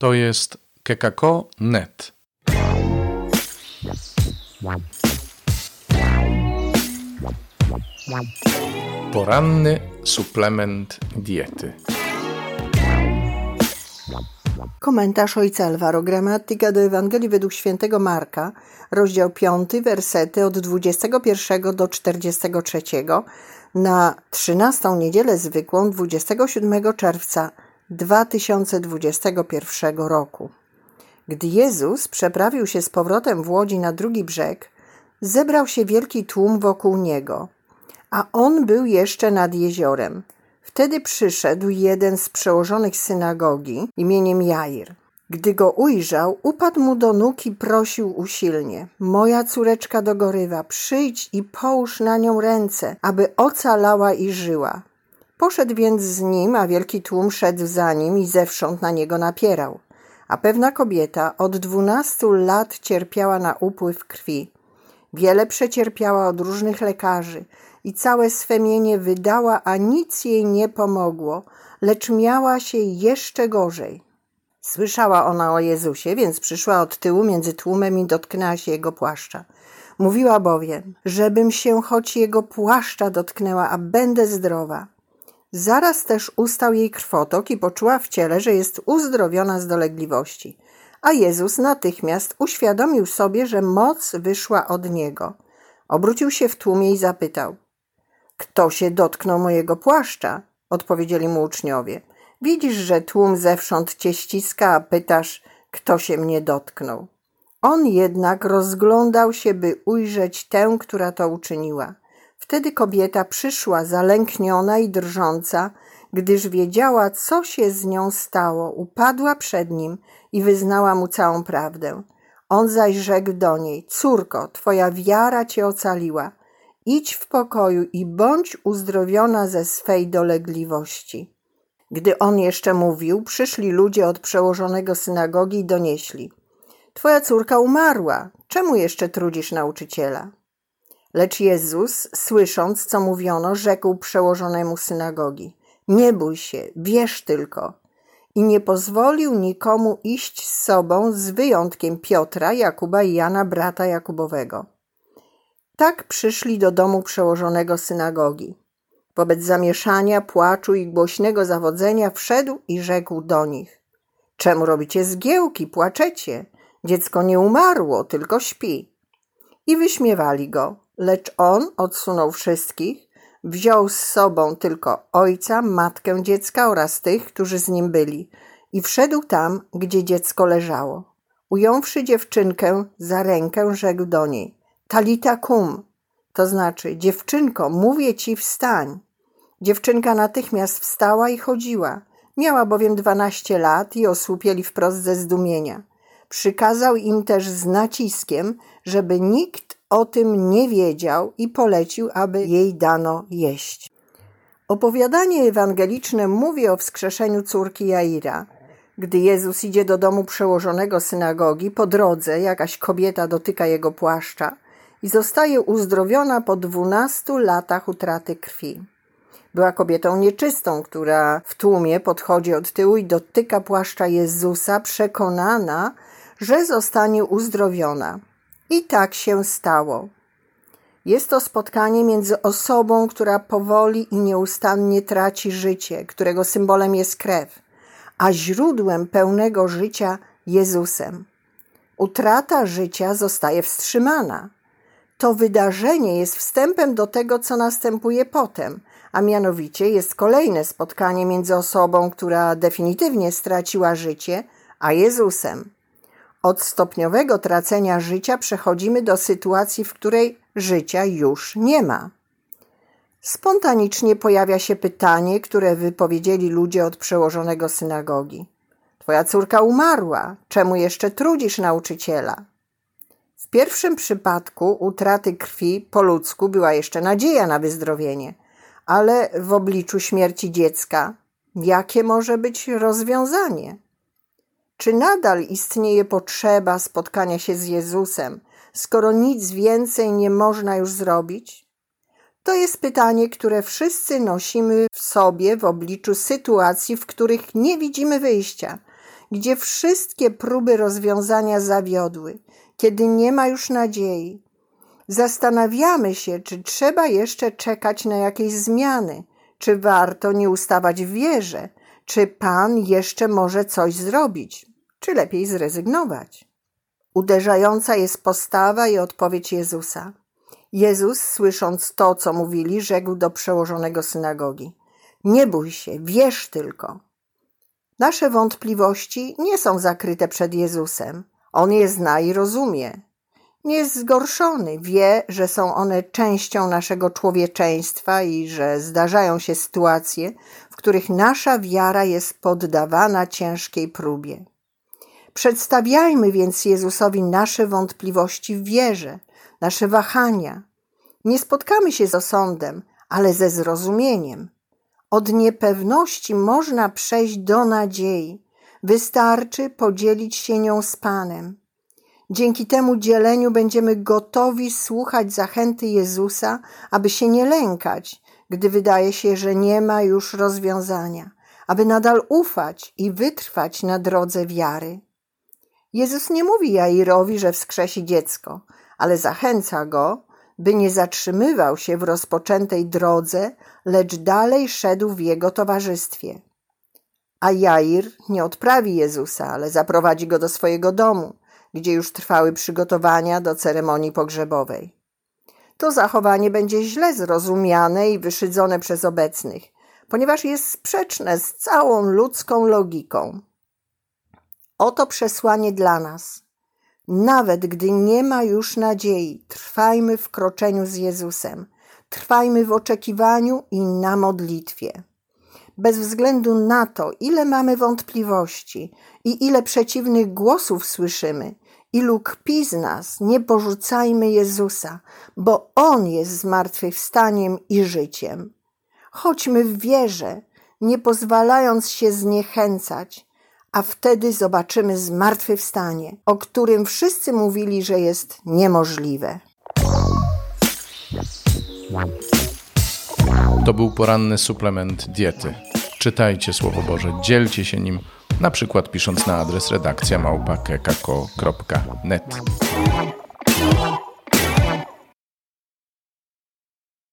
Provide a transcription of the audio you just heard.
To jest kekako.net. Poranny suplement diety. Komentarz ojca Alvaro Gramatyka do Ewangelii według świętego Marka, rozdział 5, wersety od 21 do 43 na 13 niedzielę zwykłą 27 czerwca 2021 roku. Gdy Jezus przeprawił się z powrotem w łodzi na drugi brzeg, zebrał się wielki tłum wokół niego, a on był jeszcze nad jeziorem. Wtedy przyszedł jeden z przełożonych synagogi imieniem Jair. Gdy go ujrzał, upadł mu do nóg i prosił usilnie: Moja córeczka dogorywa, przyjdź i połóż na nią ręce, aby ocalała i żyła. Poszedł więc z nim, a wielki tłum szedł za nim i zewsząd na niego napierał. A pewna kobieta od dwunastu lat cierpiała na upływ krwi. Wiele przecierpiała od różnych lekarzy i całe swe mienie wydała, a nic jej nie pomogło, lecz miała się jeszcze gorzej. Słyszała ona o Jezusie, więc przyszła od tyłu między tłumem i dotknęła się jego płaszcza. Mówiła bowiem, żebym się choć jego płaszcza dotknęła, a będę zdrowa. Zaraz też ustał jej krwotok i poczuła w ciele, że jest uzdrowiona z dolegliwości. A Jezus natychmiast uświadomił sobie, że moc wyszła od niego. Obrócił się w tłumie i zapytał: Kto się dotknął mojego płaszcza? Odpowiedzieli mu uczniowie. Widzisz, że tłum zewsząd cię ściska, a pytasz, kto się mnie dotknął. On jednak rozglądał się, by ujrzeć tę, która to uczyniła. Wtedy kobieta przyszła zalękniona i drżąca, gdyż wiedziała, co się z nią stało. Upadła przed nim i wyznała mu całą prawdę. On zaś rzekł do niej: Córko, twoja wiara cię ocaliła. Idź w pokoju i bądź uzdrowiona ze swej dolegliwości. Gdy on jeszcze mówił, przyszli ludzie od przełożonego synagogi i donieśli: Twoja córka umarła. Czemu jeszcze trudzisz nauczyciela? Lecz Jezus, słysząc, co mówiono, rzekł przełożonemu synagogi: Nie bój się, wierz tylko. I nie pozwolił nikomu iść z sobą, z wyjątkiem Piotra, Jakuba i Jana, brata Jakubowego. Tak przyszli do domu przełożonego synagogi. Wobec zamieszania, płaczu i głośnego zawodzenia wszedł i rzekł do nich: Czemu robicie zgiełki, płaczecie? Dziecko nie umarło, tylko śpi. I wyśmiewali go, lecz on odsunął wszystkich, wziął z sobą tylko ojca, matkę dziecka oraz tych, którzy z nim byli, i wszedł tam, gdzie dziecko leżało. Ująwszy dziewczynkę za rękę, rzekł do niej: Talita kum, to znaczy, dziewczynko, mówię ci, wstań. Dziewczynka natychmiast wstała i chodziła. Miała bowiem dwanaście lat i osłupieli wprost ze zdumienia. Przykazał im też z naciskiem, żeby nikt o tym nie wiedział i polecił, aby jej dano jeść. Opowiadanie ewangeliczne mówi o wskrzeszeniu córki Jaira. Gdy Jezus idzie do domu przełożonego synagogi, po drodze jakaś kobieta dotyka jego płaszcza i zostaje uzdrowiona po dwunastu latach utraty krwi. Była kobietą nieczystą, która w tłumie podchodzi od tyłu i dotyka płaszcza Jezusa, przekonana, że zostanie uzdrowiona. I tak się stało. Jest to spotkanie między osobą, która powoli i nieustannie traci życie, którego symbolem jest krew, a źródłem pełnego życia Jezusem. Utrata życia zostaje wstrzymana. To wydarzenie jest wstępem do tego, co następuje potem, a mianowicie jest kolejne spotkanie między osobą, która definitywnie straciła życie, a Jezusem. Od stopniowego tracenia życia przechodzimy do sytuacji, w której życia już nie ma. Spontanicznie pojawia się pytanie, które wypowiedzieli ludzie od przełożonego synagogi. Twoja córka umarła, czemu jeszcze trudzisz nauczyciela? W pierwszym przypadku utraty krwi po ludzku była jeszcze nadzieja na wyzdrowienie, ale w obliczu śmierci dziecka, jakie może być rozwiązanie? Czy nadal istnieje potrzeba spotkania się z Jezusem, skoro nic więcej nie można już zrobić? To jest pytanie, które wszyscy nosimy w sobie w obliczu sytuacji, w których nie widzimy wyjścia, gdzie wszystkie próby rozwiązania zawiodły, kiedy nie ma już nadziei. Zastanawiamy się, czy trzeba jeszcze czekać na jakieś zmiany, czy warto nie ustawać w wierze, czy Pan jeszcze może coś zrobić, czy lepiej zrezygnować. Uderzająca jest postawa i odpowiedź Jezusa. Jezus, słysząc to, co mówili, rzekł do przełożonego synagogi: Nie bój się, wierz tylko. Nasze wątpliwości nie są zakryte przed Jezusem. On je zna i rozumie. Nie jest zgorszony, wie, że są one częścią naszego człowieczeństwa i że zdarzają się sytuacje, których nasza wiara jest poddawana ciężkiej próbie. Przedstawiajmy więc Jezusowi nasze wątpliwości w wierze, nasze wahania. Nie spotkamy się z osądem, ale ze zrozumieniem. Od niepewności można przejść do nadziei. Wystarczy podzielić się nią z Panem. Dzięki temu dzieleniu będziemy gotowi słuchać zachęty Jezusa, aby się nie lękać, gdy wydaje się, że nie ma już rozwiązania, aby nadal ufać i wytrwać na drodze wiary. Jezus nie mówi Jairowi, że wskrzesi dziecko, ale zachęca go, by nie zatrzymywał się w rozpoczętej drodze, lecz dalej szedł w jego towarzystwie. A Jair nie odprawi Jezusa, ale zaprowadzi go do swojego domu, gdzie już trwały przygotowania do ceremonii pogrzebowej. To zachowanie będzie źle zrozumiane i wyszydzone przez obecnych, ponieważ jest sprzeczne z całą ludzką logiką. Oto przesłanie dla nas. Nawet gdy nie ma już nadziei, trwajmy w kroczeniu z Jezusem, trwajmy w oczekiwaniu i na modlitwie. Bez względu na to, ile mamy wątpliwości i ile przeciwnych głosów słyszymy, ilu kpi z nas, nie porzucajmy Jezusa, bo On jest zmartwychwstaniem i życiem. Chodźmy w wierze, nie pozwalając się zniechęcać, a wtedy zobaczymy zmartwychwstanie, o którym wszyscy mówili, że jest niemożliwe. To był poranny suplement diety. Czytajcie Słowo Boże, dzielcie się nim, na przykład pisząc na adres redakcja małpa.kekako.net.